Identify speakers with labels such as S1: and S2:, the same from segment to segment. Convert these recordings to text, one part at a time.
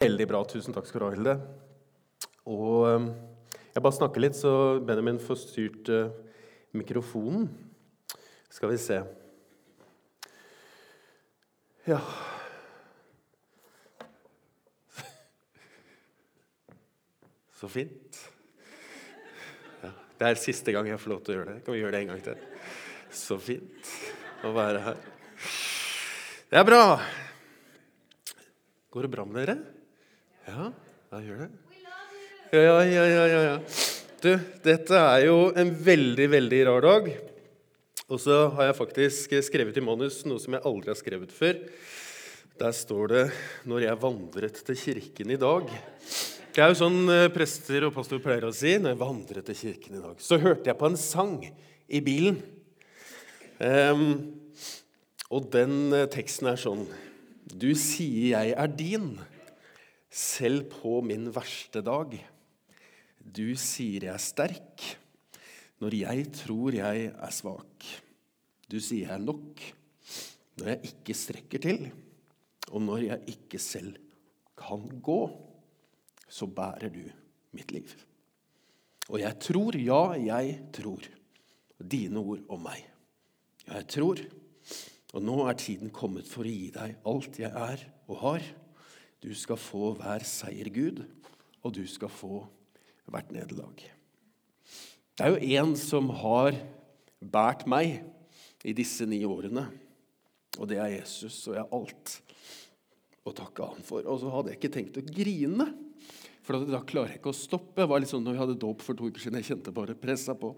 S1: Veldig bra. Tusen takk skal du ha, Hilde. Og um, jeg bare snakker litt, så Benjamin får styrt uh, mikrofonen. Skal vi se Ja Så fint. Ja, det er siste gang jeg får lov til å gjøre det. Kan vi gjøre det en gang til? Så fint å være her. Det er bra. Går det bra med dere? Ja, hva gjør det? Ja, ja, ja, ja, ja. Du, dette er jo en veldig, veldig rar dag. Og så har jeg faktisk skrevet i manus noe som jeg aldri har skrevet før. Der står det 'Når jeg vandret til kirken i dag'. Det er jo sånn eh, prester og pastor pleier å si når jeg vandret til kirken i dag. Så hørte jeg på en sang i bilen. Um, og den eh, teksten er sånn Du sier jeg er din, selv på min verste dag. Du sier jeg er sterk, når jeg tror jeg er svak. Du sier jeg er nok, når jeg ikke strekker til, og når jeg ikke selv kan gå så bærer du mitt liv. Og jeg tror, ja, jeg tror, dine ord om meg. Ja, jeg tror, og nå er tiden kommet for å gi deg alt jeg er og har. Du skal få hver seier, Gud, og du skal få hvert nederlag. Det er jo en som har båret meg i disse ni årene, og det er Jesus, og jeg har alt å takke han for. Og så hadde jeg ikke tenkt å grine. For da klarer jeg ikke å stoppe. Det var litt sånn når vi hadde dåp for to uker siden. Jeg kjente bare pressa på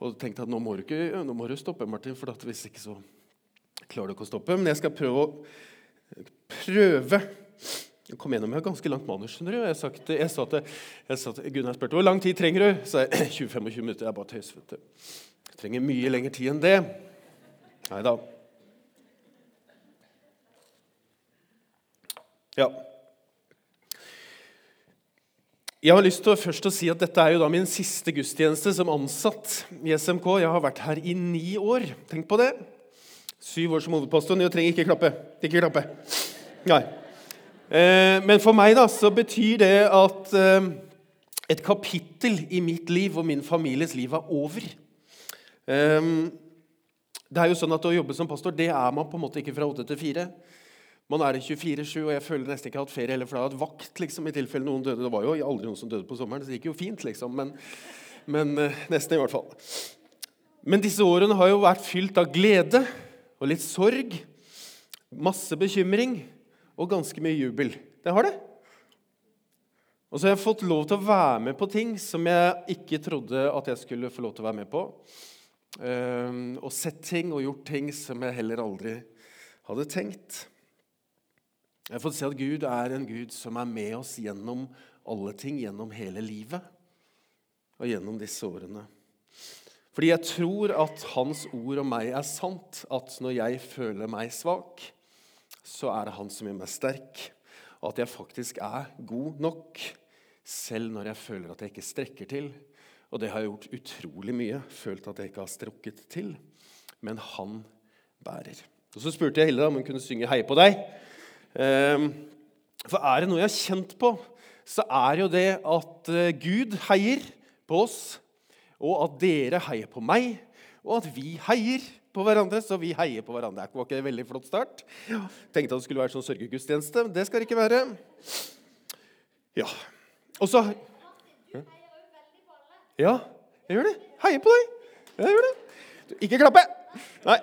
S1: og tenkte at nå må du, ikke, nå må du stoppe, Martin, for hvis ikke så klarer du ikke å stoppe. Men jeg skal prøve å prøve jeg kom gjennom et ganske langt manus. skjønner du. Jeg, sagt, jeg sa til, jeg sa Gunnar spurte hvor lang tid trenger du. Så jeg 20-25 minutter. Jeg bare tøys. vet du. Jeg trenger mye lengre tid enn det. Nei da. Ja. Jeg har lyst til å først å si at Dette er jo da min siste gudstjeneste som ansatt i SMK. Jeg har vært her i ni år. Tenk på det. Syv år som hovedpastor. Du trenger ikke klappe. Ikke klappe. Nei. Eh, men for meg da, så betyr det at eh, et kapittel i mitt liv og min families liv er over. Eh, det er jo sånn at Å jobbe som pastor det er man på en måte ikke fra åtte til fire. Man er det 24-7, og jeg føler nesten ikke jeg har hatt ferie heller, for jeg har hatt vakt liksom, i tilfelle noen døde. Det var jo aldri noen som døde på sommeren, så det gikk jo fint, liksom. Men, men nesten, i hvert fall. Men disse årene har jo vært fylt av glede og litt sorg, masse bekymring og ganske mye jubel. Det har det. Og så har jeg fått lov til å være med på ting som jeg ikke trodde at jeg skulle få lov til å være med på. Uh, og sett ting og gjort ting som jeg heller aldri hadde tenkt. Jeg har fått se at Gud er en Gud som er med oss gjennom alle ting, gjennom hele livet og gjennom disse årene. Fordi jeg tror at Hans ord om meg er sant. At når jeg føler meg svak, så er det Han som gjør meg sterk. Og at jeg faktisk er god nok, selv når jeg føler at jeg ikke strekker til. Og det har jeg gjort utrolig mye. Følt at jeg ikke har strukket til. Men Han bærer. Og Så spurte jeg Hilde om hun kunne synge 'Heie på deg'. Ehm, for er det noe jeg har kjent på, så er jo det at eh, Gud heier på oss, og at dere heier på meg, og at vi heier på hverandre. Så vi heier på hverandre. Det var ikke en veldig flott start. Tenkte at det skulle være sånn sørgegudstjeneste. Det skal det ikke være. Ja. Og så Ja, jeg gjør det. Heier på deg. Jeg gjør det. Ikke klappe. Nei.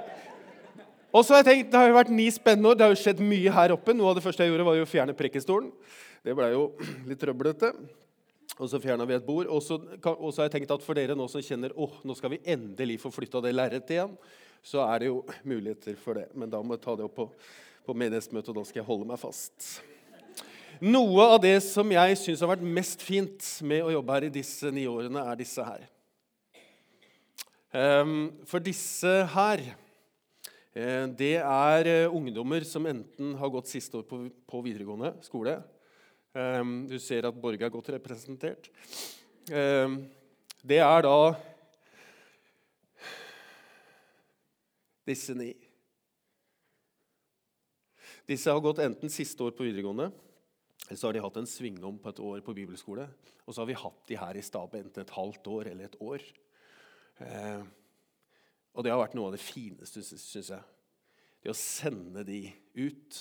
S1: Og så har jeg tenkt, Det har jo vært ni spennende år. Det har jo skjedd mye her oppe. Noe av det første jeg gjorde, var jo å fjerne prekkestolen. Det ble jo litt trøblete. Og så fjerna vi et bord. Og så, har jeg tenkt at for dere nå som kjenner åh, nå skal vi endelig få flytta det lerretet igjen, så er det jo muligheter for det. Men da må jeg ta det opp på, på menighetsmøtet, og da skal jeg holde meg fast. Noe av det som jeg syns har vært mest fint med å jobbe her i disse ni årene, er disse her. Um, for disse her Eh, det er eh, ungdommer som enten har gått siste år på, videregående skole ehm, Du ser at Borge er godt representert. Ehm, det er da disse ni. Disse har gått enten siste år på videregående Eller så har de hatt en svingom på et år på bibelskole. Og så har vi hatt de her i staben enten et halvt år eller et år. Eh, og det har vært noe av det fineste, syns jeg. Det å sende de ut.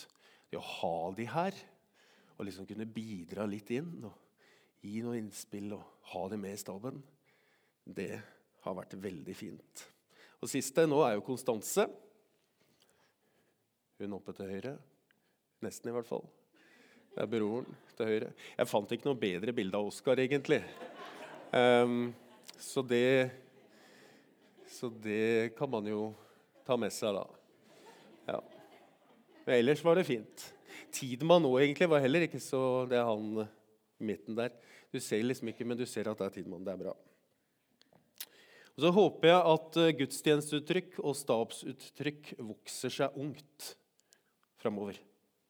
S1: Det å ha de her. Og liksom kunne bidra litt inn. og Gi noe innspill og ha de med i staben. Det har vært veldig fint. Og siste nå er jo Konstanse. Hun oppe til høyre. Nesten, i hvert fall. Det er broren til høyre. Jeg fant ikke noe bedre bilde av Oskar, egentlig. Um, så det Så det kan man jo ta med seg, da. Ja. Men ellers var det fint. Tidemann nå egentlig var heller ikke så Det er han i midten der. Du ser liksom ikke, men du ser at det er Tidemann. Det er bra. Og Så håper jeg at eh, gudstjenesteuttrykk og stabsuttrykk vokser seg ungt framover.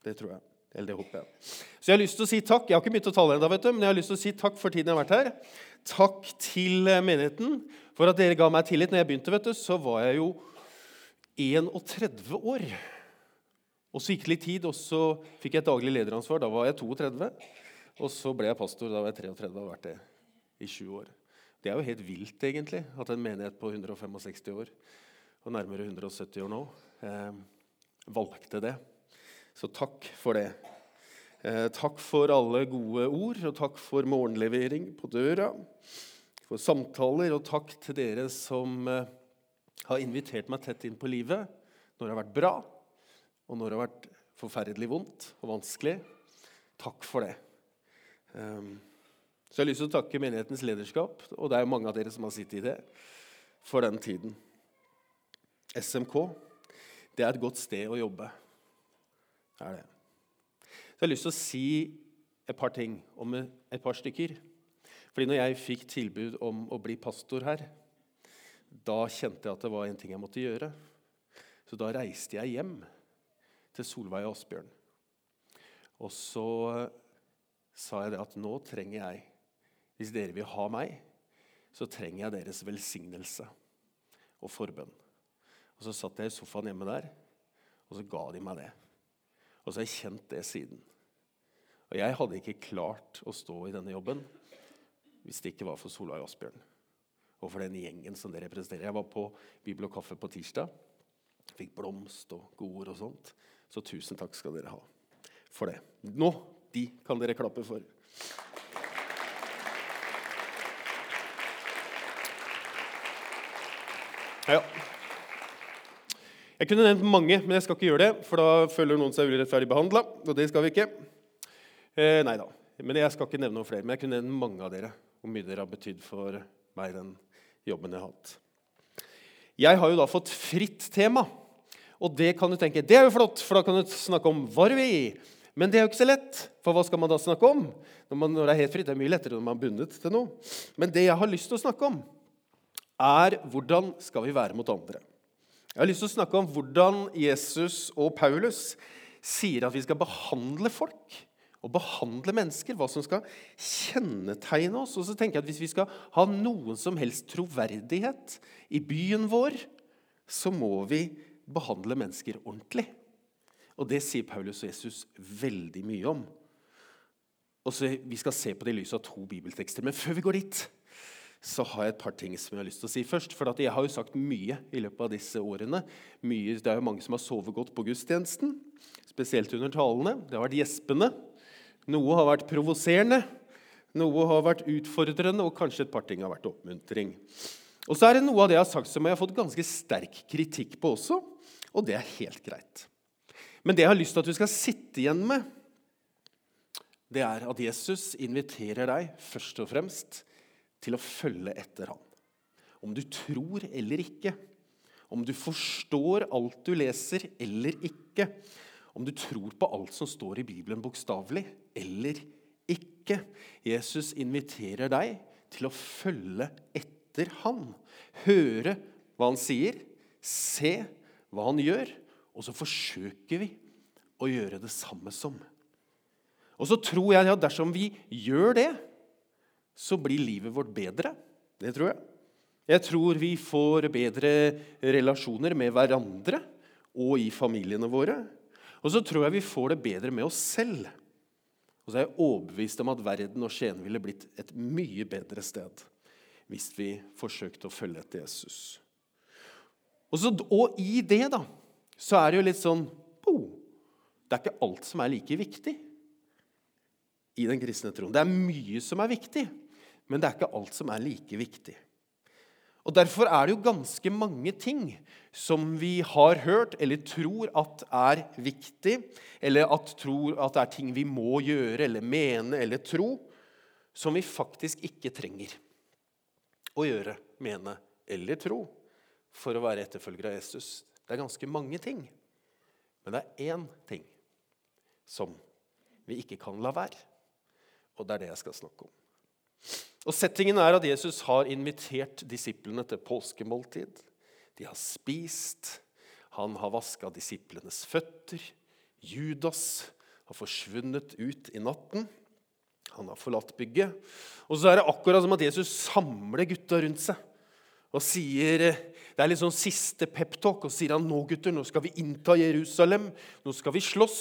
S1: Det tror jeg. Eller det håper jeg. Så jeg har lyst til å si takk. Jeg har ikke begynt å tale ennå, men jeg har lyst til å si takk for tiden jeg har vært her. Takk til eh, menigheten for at dere ga meg tillit. Når jeg begynte, vet du, så var jeg jo 31 år. Og så gikk det litt tid, og så fikk jeg et daglig lederansvar. Da var jeg 32. Og så ble jeg pastor. Da var jeg 33 og har vært det i 20 år. Det er jo helt vilt, egentlig, at en menighet på 165 år, og nærmere 170 år nå, eh, valgte det. Så takk for det. Eh, takk for alle gode ord, og takk for morgenlevering på døra. For samtaler, og takk til dere som eh, har invitert meg tett inn på livet når det har vært bra, og når det har vært forferdelig vondt og vanskelig. Takk for det. Um, så jeg har lyst til å takke menighetens lederskap, og det er jo mange av dere som har sittet i det, for den tiden. SMK det er et godt sted å jobbe Det er det. Så jeg har lyst til å si et par ting om et par stykker. Fordi når jeg fikk tilbud om å bli pastor her, da kjente jeg at det var en ting jeg måtte gjøre. Så da reiste jeg hjem til Solveig og Asbjørn. Og så sa jeg det at nå trenger jeg, hvis dere vil ha meg, så trenger jeg deres velsignelse og forbønn. Og Så satt jeg i sofaen hjemme der, og så ga de meg det. Og så har jeg kjent det siden. Og jeg hadde ikke klart å stå i denne jobben hvis det ikke var for Solveig Asbjørn og for den gjengen som det representerer. Jeg var på Bibel og kaffe på tirsdag. Fikk blomst og godord og sånt. Så tusen takk skal dere ha for det. Nå, de kan dere klappe for. Ja. Jeg kunne nevnt mange, men jeg skal ikke gjøre det, for da føler noen seg urettferdig behandla. Og det skal vi ikke. Eh, nei da. Men jeg skal ikke nevne noen flere. Men jeg kunne nevne mange av dere. Hvor mye dere har betydd for meg, den jobben jeg har hatt. Jeg har jo da fått fritt tema. Og det kan du tenke, det er jo flott, for da kan du snakke om hva du vil. Men det er jo ikke så lett, for hva skal man da snakke om? Når, man, når det er helt fritt, det er mye lettere når man er bundet til noe. Men det jeg har lyst til å snakke om, er hvordan skal vi være mot andre. Jeg har lyst til å snakke om hvordan Jesus og Paulus sier at vi skal behandle folk og behandle mennesker. Hva som skal kjennetegne oss. Og så tenker jeg at Hvis vi skal ha noen som helst troverdighet i byen vår, så må vi behandle mennesker ordentlig. Og det sier Paulus og Jesus veldig mye om. Og så Vi skal se på det i lys av to bibeltekster. Men før vi går dit, så har jeg et par ting som jeg har lyst til å si først. For jeg har jo sagt mye i løpet av disse årene. Mye, det er jo mange som har sovet godt på gudstjenesten, spesielt under talene. Det har vært gjespende. Noe har vært provoserende, noe har vært utfordrende, og kanskje et par ting har vært oppmuntring. Og så er det noe av det jeg har sagt som jeg har fått ganske sterk kritikk på også, og det er helt greit. Men det jeg har lyst til at du skal sitte igjen med, det er at Jesus inviterer deg først og fremst til å følge etter ham. Om du tror eller ikke, om du forstår alt du leser eller ikke, om du tror på alt som står i Bibelen bokstavelig eller ikke. Jesus inviterer deg til å følge etter han. Høre hva han sier, se hva han gjør, og så forsøker vi å gjøre det samme som. Og så tror jeg at dersom vi gjør det, så blir livet vårt bedre. Det tror jeg. Jeg tror vi får bedre relasjoner med hverandre og i familiene våre. Og så tror jeg vi får det bedre med oss selv. Og så er jeg overbevist om at verden og Skien ville blitt et mye bedre sted hvis vi forsøkte å følge etter Jesus. Og, så, og i det da, så er det jo litt sånn oh, Det er ikke alt som er like viktig i den kristne troen. Det er mye som er viktig, men det er ikke alt som er like viktig. Og Derfor er det jo ganske mange ting som vi har hørt eller tror at er viktig, eller at tror at det er ting vi må gjøre eller mene eller tro, som vi faktisk ikke trenger å gjøre, mene eller tro for å være etterfølger av Jesus. Det er ganske mange ting. Men det er én ting som vi ikke kan la være. Og det er det jeg skal snakke om. Og Settingen er at Jesus har invitert disiplene til påskemåltid. De har spist. Han har vaska disiplenes føtter. Judas har forsvunnet ut i natten. Han har forlatt bygget. Og så er det akkurat som at Jesus samler gutta rundt seg og sier Det er litt sånn siste peptalk. Og sier han nå gutter, nå skal vi innta Jerusalem. Nå skal vi slåss.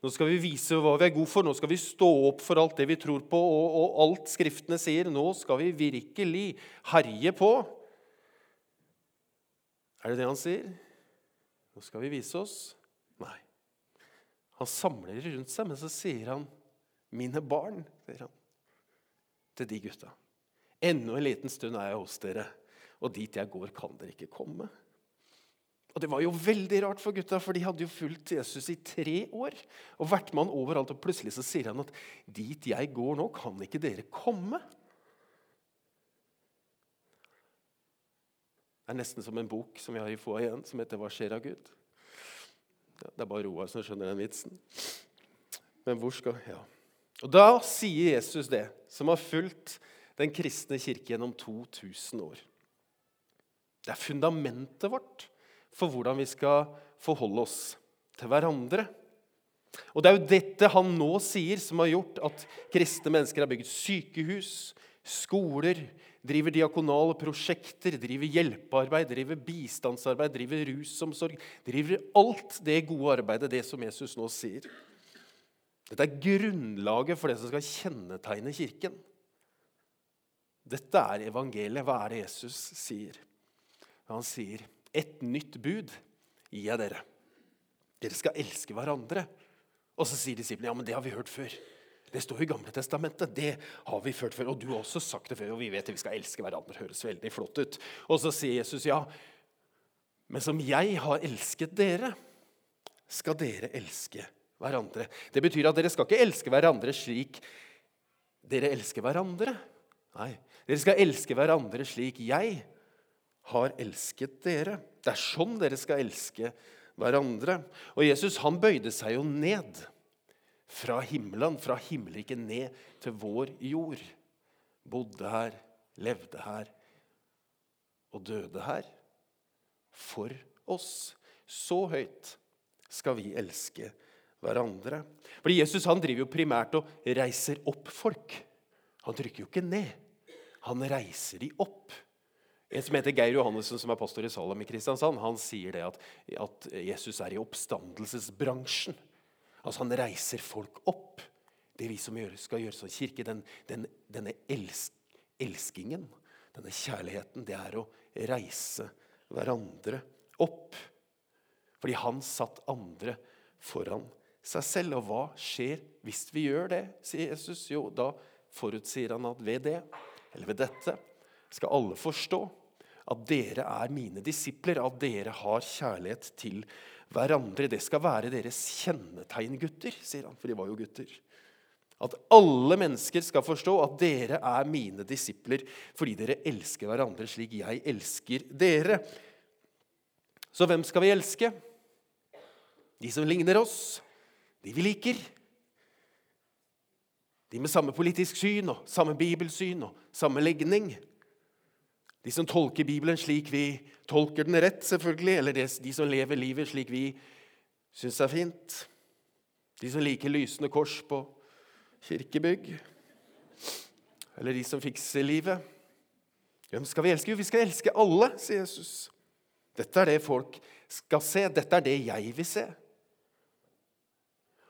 S1: Nå skal vi vise hva vi er gode for. Nå skal vi stå opp for alt det vi tror på, og, og alt Skriftene sier. Nå skal vi virkelig herje på. Er det det han sier? Nå skal vi vise oss? Nei. Han samler rundt seg, men så sier han 'mine barn', sier han til de gutta. Ennå en liten stund er jeg hos dere og dit jeg går, kan dere ikke komme. Og Det var jo veldig rart for gutta, for de hadde jo fulgt Jesus i tre år. og vært med han overalt, og Plutselig så sier han at dit jeg går nå, kan ikke dere komme. Det er nesten som en bok som vi har i få igjen, som heter 'Hva skjer av Gud'? Ja, det er bare Roar som skjønner den vitsen. Men hvor skal Ja. Og Da sier Jesus det, som har fulgt den kristne kirke gjennom 2000 år. Det er fundamentet vårt for hvordan vi skal forholde oss til hverandre. Og Det er jo dette han nå sier, som har gjort at kristne mennesker har bygd sykehus, skoler, driver diakonale prosjekter, driver hjelpearbeid, driver bistandsarbeid, driver rusomsorg. Driver alt det gode arbeidet, det som Jesus nå sier. Dette er grunnlaget for det som skal kjennetegne Kirken. Dette er evangeliet. Hva er det Jesus sier? Han sier, 'Et nytt bud gir jeg dere.' Dere skal elske hverandre. Og så sier disiplene, 'Ja, men det har vi hørt før.' Det står i Gamle Testamentet. Det har vi hørt før. Og du har også sagt det før, og vi vet at vi skal elske hverandre. Høres veldig flott ut. Og så sier Jesus, 'Ja, men som jeg har elsket dere, skal dere elske hverandre.' Det betyr at dere skal ikke elske hverandre slik dere elsker hverandre. Nei, dere skal elske hverandre slik jeg har elsket dere. Det er sånn dere skal elske hverandre. Og Jesus han bøyde seg jo ned fra himmelen, fra himmelriket ned til vår jord. Bodde her, levde her og døde her. For oss. Så høyt skal vi elske hverandre. Fordi Jesus han driver jo primært og reiser opp folk. Han trykker jo ikke ned. Han reiser de opp. En som heter Geir Johannessen, som er pastor i Salem i Kristiansand, han sier det at, at Jesus er i oppstandelsesbransjen. Altså Han reiser folk opp. Det vi som skal gjøre som kirke, den, den, denne elsk, elskingen, denne kjærligheten, det er å reise hverandre opp. Fordi han satt andre foran seg selv. Og hva skjer hvis vi gjør det, sier Jesus? Jo, da forutsier han at ved det, eller ved dette, skal alle forstå at dere er mine disipler, at dere har kjærlighet til hverandre. Det skal være deres kjennetegn, gutter, sier han, for de var jo gutter. At alle mennesker skal forstå at dere er mine disipler fordi dere elsker hverandre slik jeg elsker dere. Så hvem skal vi elske? De som ligner oss, de vi liker. De med samme politisk syn og samme bibelsyn og samme legning. De som tolker Bibelen slik vi tolker den rett, selvfølgelig, eller de som lever livet slik vi syns er fint. De som liker lysende kors på kirkebygg. Eller de som fikser livet. Hvem skal vi elske? Jo, vi skal elske alle, sier Jesus. Dette er det folk skal se. Dette er det jeg vil se.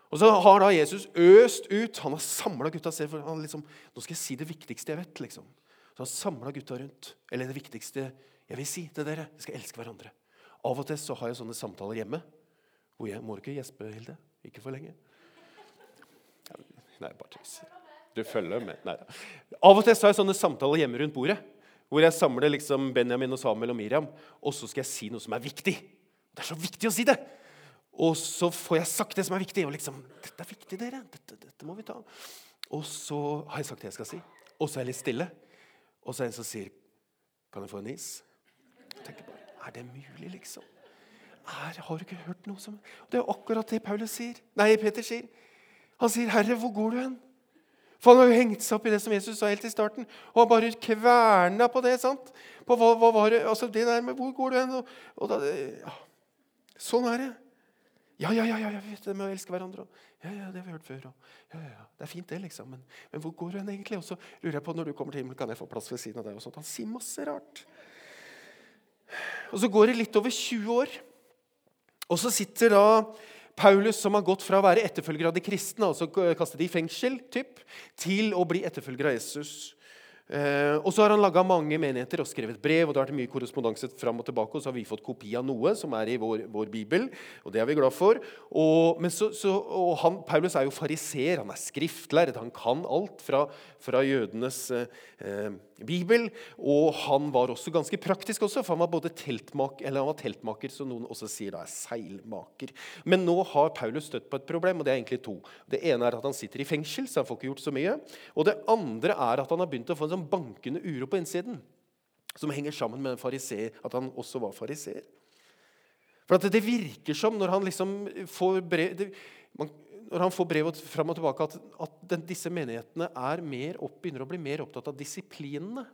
S1: Og så har da Jesus øst ut. Han har samla gutta. Han liksom, nå skal jeg si det viktigste jeg vet. liksom. Så han samla gutta rundt. Eller det viktigste jeg vil si til dere. Vi skal elske hverandre. Av og til så har jeg sånne samtaler hjemme. Hvor jeg må ikke gjespe, Hilde. Ikke for lenge. Nei, bare tøys. Du følger med. Nei. Av og til så har jeg sånne samtaler hjemme rundt bordet. Hvor jeg samler liksom Benjamin, og Samuel og Miriam. Og så skal jeg si noe som er viktig. Det er så viktig å si det! Og så får jeg sagt det som er viktig. Og liksom, dette er viktig, dere. Dette, dette må vi ta. Og så har jeg sagt det jeg skal si. Og så er jeg litt stille. Og så er det en som sier, 'Kan jeg få en is?' Jeg tenker bare, Er det mulig, liksom? Er, har du ikke hørt noe som Det er akkurat det Paulus sier. Nei, Peter sier. Han sier, 'Herre, hvor går du hen?' For han har jo hengt seg opp i det som Jesus sa helt i starten. Og han bare kverna på det. sant? På hva, hva var det, altså det der med 'Hvor går du hen?' Og, og da, ja. Sånn er det. Ja, ja, ja, ja, jeg vet det med å elske hverandre. Ja, ja, det har vi hørt før. Ja, ja, Det er fint, det, liksom. Men, men hvor går hun egentlig? Og så lurer jeg på når du kommer til himmelen, kan jeg få plass ved siden av deg? og sånt. Han sier masse rart. Og Så går det litt over 20 år. Og så sitter da Paulus, som har gått fra å være etterfølger av de kristne, altså kastet i fengsel, typ, til å bli etterfølger av Jesus. Eh, og så har han laga mange menigheter og skrevet brev. og det har vært mye korrespondanse fram Og tilbake, og så har vi fått kopi av noe som er i vår, vår bibel. og det er vi glad for. Og, så, så, og han, Paulus er jo fariser, han er skriftlærer Han kan alt fra, fra jødenes eh, bibel. Og han var også ganske praktisk, også, for han var både teltmaker, eller han var teltmaker, som noen også sier da er seilmaker. Men nå har Paulus støtt på et problem, og det er egentlig to. Det ene er at han sitter i fengsel, så han får ikke gjort så mye. Og det andre er at han har begynt å få en sånn sånn bankende uro på innsiden som henger sammen med fariser, at han også var fariseer. For det virker som, når han liksom får brev, det, man, når han får brevet fram og tilbake, at, at den, disse menighetene opp, begynner å bli mer opptatt av disiplinene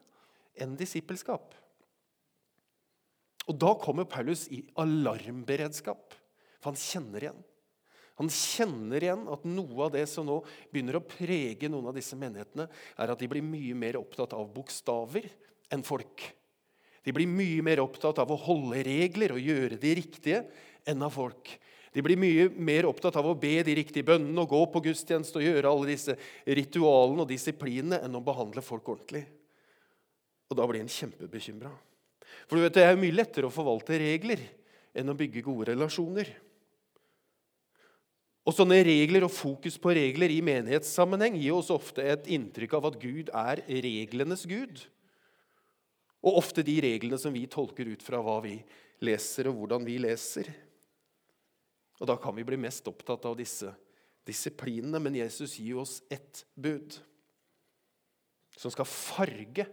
S1: enn disippelskap. Og Da kommer Paulus i alarmberedskap, for han kjenner igjen. Han kjenner igjen at noe av det som nå begynner å prege noen av disse menighetene, er at de blir mye mer opptatt av bokstaver enn folk. De blir mye mer opptatt av å holde regler og gjøre de riktige enn av folk. De blir mye mer opptatt av å be de riktige bønnene og gå på gudstjeneste og gjøre alle disse ritualene og disiplinene enn å behandle folk ordentlig. Og da blir en kjempebekymra. For du vet, det er mye lettere å forvalte regler enn å bygge gode relasjoner. Og Sånne regler og fokus på regler i menighetssammenheng gir oss ofte et inntrykk av at Gud er reglenes gud. Og ofte de reglene som vi tolker ut fra hva vi leser, og hvordan vi leser. Og Da kan vi bli mest opptatt av disse disiplinene, men Jesus gir oss ett bud som skal farge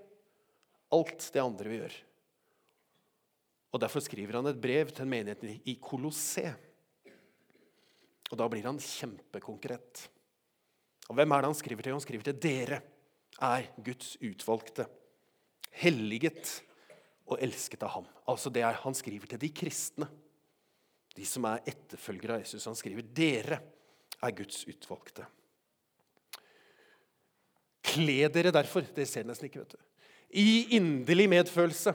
S1: alt det andre vi gjør. Og Derfor skriver han et brev til en menighet i Kolosse. Og da blir han kjempekonkret. Og hvem er det han skriver til? Han skriver til dere er Guds utvalgte, helliget og elsket av ham. Altså det er, Han skriver til de kristne, de som er etterfølgere av Jesus. Han skriver dere er Guds utvalgte. Kle dere derfor, det ser nesten ikke, vet du, i inderlig medfølelse,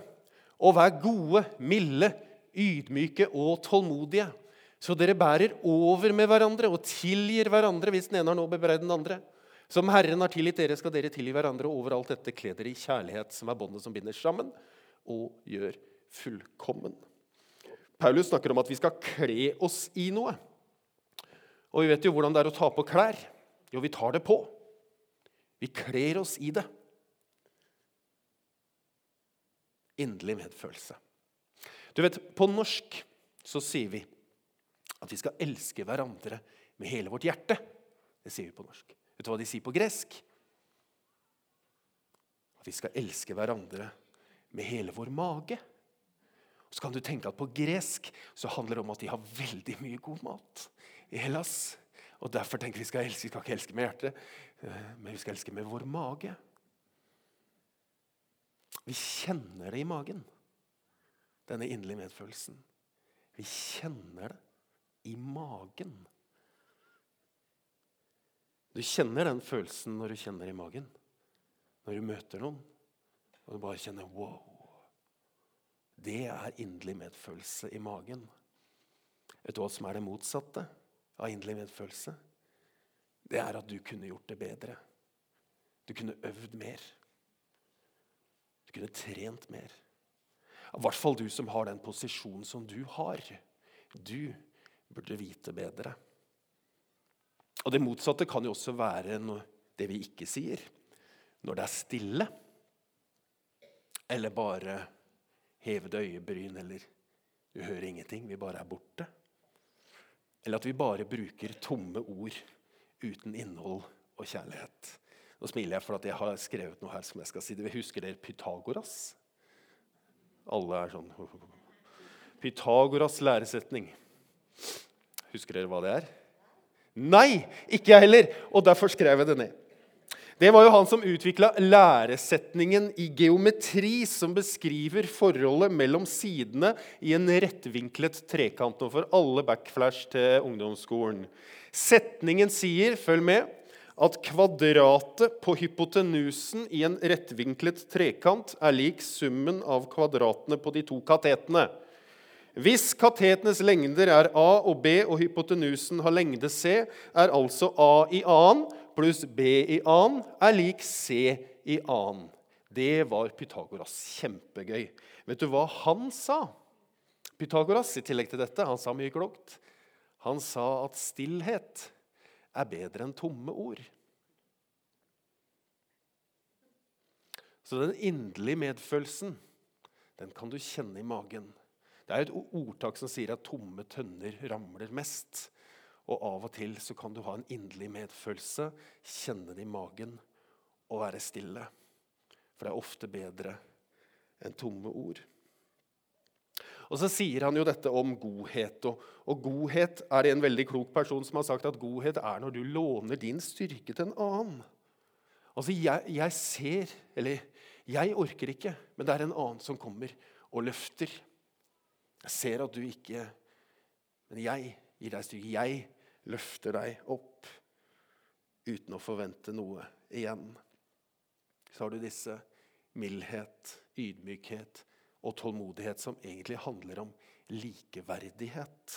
S1: og vær gode, milde, ydmyke og tålmodige. Så dere bærer over med hverandre og tilgir hverandre hvis den ene har noe bebreid den andre. Som Herren har tilgitt dere, skal dere tilgi hverandre. Og overalt dette kle dere i kjærlighet, som er båndet som binder sammen og gjør fullkommen. Paulus snakker om at vi skal kle oss i noe. Og vi vet jo hvordan det er å ta på klær. Jo, vi tar det på. Vi kler oss i det. Inderlig medfølelse. Du vet, På norsk så sier vi at vi skal elske hverandre med hele vårt hjerte. Det sier vi på norsk. Vet du hva de sier på gresk? At vi skal elske hverandre med hele vår mage. Så kan du tenke at På gresk så handler det om at de har veldig mye god mat i Hellas. Og Derfor tenker vi skal elske, vi skal ikke elske med hjertet, eh, men vi skal elske med vår mage. Vi kjenner det i magen, denne inderlige medfølelsen. Vi kjenner det i magen. Du kjenner den følelsen når du kjenner i magen. Når du møter noen og du bare kjenner wow. Det er inderlig medfølelse i magen. Vet du hva som er det motsatte av inderlig medfølelse? det er at du kunne gjort det bedre. Du kunne øvd mer. Du kunne trent mer. I hvert fall du som har den posisjonen som du har. Du burde vite bedre. Og Det motsatte kan jo også være det vi ikke sier. Når det er stille, eller bare hevede øyebryn, eller du hører ingenting, vi bare er borte. Eller at vi bare bruker tomme ord uten innhold og kjærlighet. Nå smiler jeg for at jeg har skrevet noe her som jeg skal si. Vi husker dere Pythagoras? Alle er sånn Pythagoras læresetning. Husker dere hva det er? Nei, ikke jeg heller! Og derfor skrev jeg det ned. Det var jo han som utvikla læresetningen i geometri, som beskriver forholdet mellom sidene i en rettvinklet trekant. Og for alle backflash til ungdomsskolen. Setningen sier, følg med, at kvadratet på hypotenusen i en rettvinklet trekant er lik summen av kvadratene på de to katetene. Hvis katetenes lengder er A og B, og hypotenusen har lengde C, er altså A i annen pluss B i annen er lik C i annen. Det var Pythagoras. Kjempegøy. Vet du hva han sa? Pythagoras i tillegg til dette, han sa mye klokt. Han sa at stillhet er bedre enn tomme ord. Så den inderlige medfølelsen, den kan du kjenne i magen. Det er et ordtak som sier at tomme tønner ramler mest. Og av og til så kan du ha en inderlig medfølelse, kjenne det i magen og være stille. For det er ofte bedre enn tomme ord. Og så sier han jo dette om godhet. Og, og, godhet er det en veldig klok person som har sagt at godhet er når du låner din styrke til en annen. Altså, jeg, jeg ser Eller jeg orker ikke, men det er en annen som kommer og løfter. Jeg ser at du ikke Men jeg gir deg styrke. Jeg løfter deg opp uten å forvente noe igjen. Så har du disse mildhet, ydmykhet og tålmodighet, som egentlig handler om likeverdighet.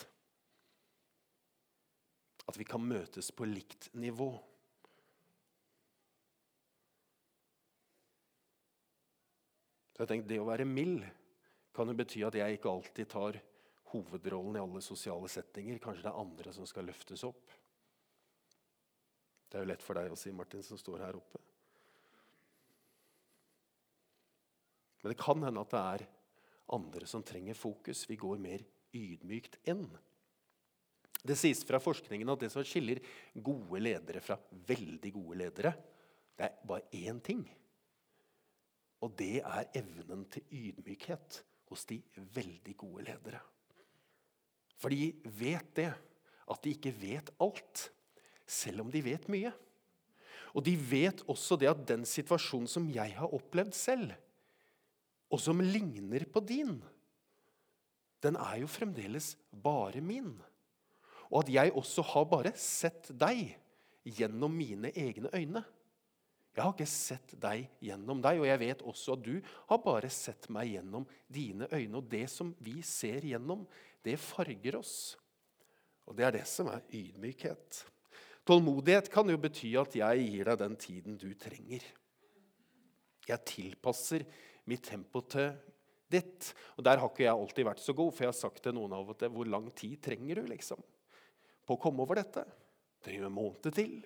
S1: At vi kan møtes på likt nivå. Så jeg tenkte, Det å være mild kan jo bety at jeg ikke alltid tar hovedrollen i alle sosiale settinger. Kanskje det er andre som skal løftes opp. Det er jo lett for deg å si, Martin, som står her oppe. Men det kan hende at det er andre som trenger fokus. Vi går mer ydmykt inn. Det sies fra forskningen at det som skiller gode ledere fra veldig gode ledere, det er bare én ting. Og det er evnen til ydmykhet hos de veldig gode ledere. For de vet det, at de ikke vet alt, selv om de vet mye. Og de vet også det at den situasjonen som jeg har opplevd selv, og som ligner på din, den er jo fremdeles bare min. Og at jeg også har bare sett deg gjennom mine egne øyne. Jeg har ikke sett deg gjennom deg, og jeg vet også at du har bare sett meg gjennom dine øyne. Og det som vi ser gjennom, det farger oss. Og det er det som er ydmykhet. Tålmodighet kan jo bety at jeg gir deg den tiden du trenger. Jeg tilpasser mitt tempo til ditt. Og Der har ikke jeg alltid vært så god, for jeg har sagt til noen av og til hvor lang tid trenger du liksom, på å komme over dette. Trenger du en måned til?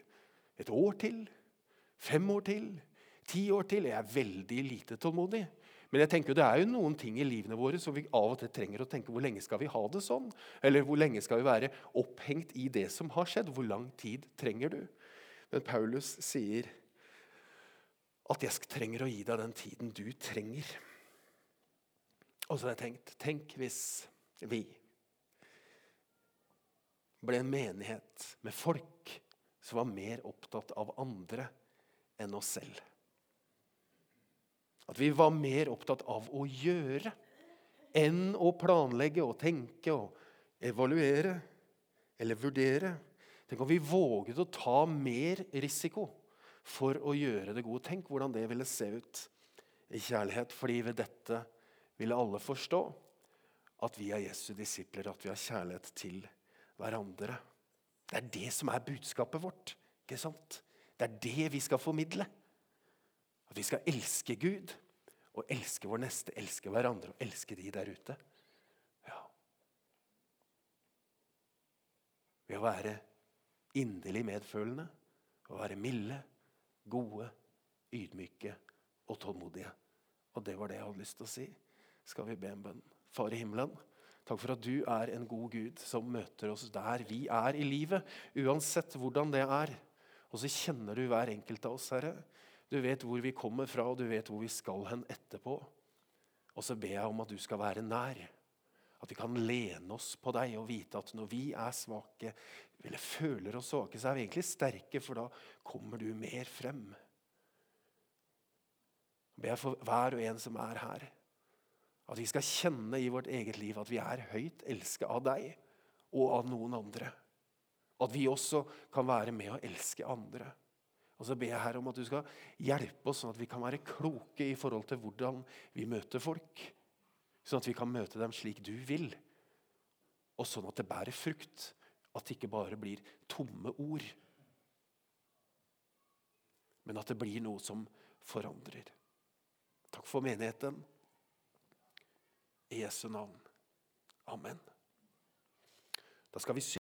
S1: Et år til? Fem år til? Ti år til? Jeg er veldig lite tålmodig. Men jeg tenker det er jo noen ting i livene våre som vi av og til trenger å tenke hvor lenge skal vi ha det sånn? Eller hvor lenge skal vi være opphengt i det som har skjedd? Hvor lang tid trenger du? Men Paulus sier at jeg trenger å gi deg den tiden du trenger. Og så har jeg tenkt Tenk hvis vi ble en menighet med folk som var mer opptatt av andre enn oss selv. At vi var mer opptatt av å gjøre enn å planlegge og tenke og evaluere eller vurdere. Tenk om vi våget å ta mer risiko for å gjøre det gode. Tenk hvordan det ville se ut i kjærlighet. fordi ved dette ville alle forstå at vi er Jesu disipler, at vi har kjærlighet til hverandre. Det er det som er budskapet vårt Ikke sant? Det er det vi skal formidle. At vi skal elske Gud og elske vår neste, elske hverandre og elske de der ute. Ja. Ved å være inderlig medfølende og være milde, gode, ydmyke og tålmodige. Og det var det jeg hadde lyst til å si. Skal vi be en bønn? Far i himmelen, takk for at du er en god Gud som møter oss der vi er i livet, uansett hvordan det er. Og så kjenner du hver enkelt av oss, Herre. Du vet hvor vi kommer fra, og du vet hvor vi skal hen etterpå. Og så ber jeg om at du skal være nær. At vi kan lene oss på deg og vite at når vi er svake, eller føler oss svake, så er vi egentlig sterke, for da kommer du mer frem. Jeg ber for hver og en som er her, at vi skal kjenne i vårt eget liv at vi er høyt elsket av deg og av noen andre. At vi også kan være med å elske andre. Og så ber jeg her om at du skal hjelpe oss, sånn at vi kan være kloke i forhold til hvordan vi møter folk. Sånn at vi kan møte dem slik du vil, og sånn at det bærer frukt. At det ikke bare blir tomme ord, men at det blir noe som forandrer. Takk for menigheten. I Jesu navn. Amen. Da skal vi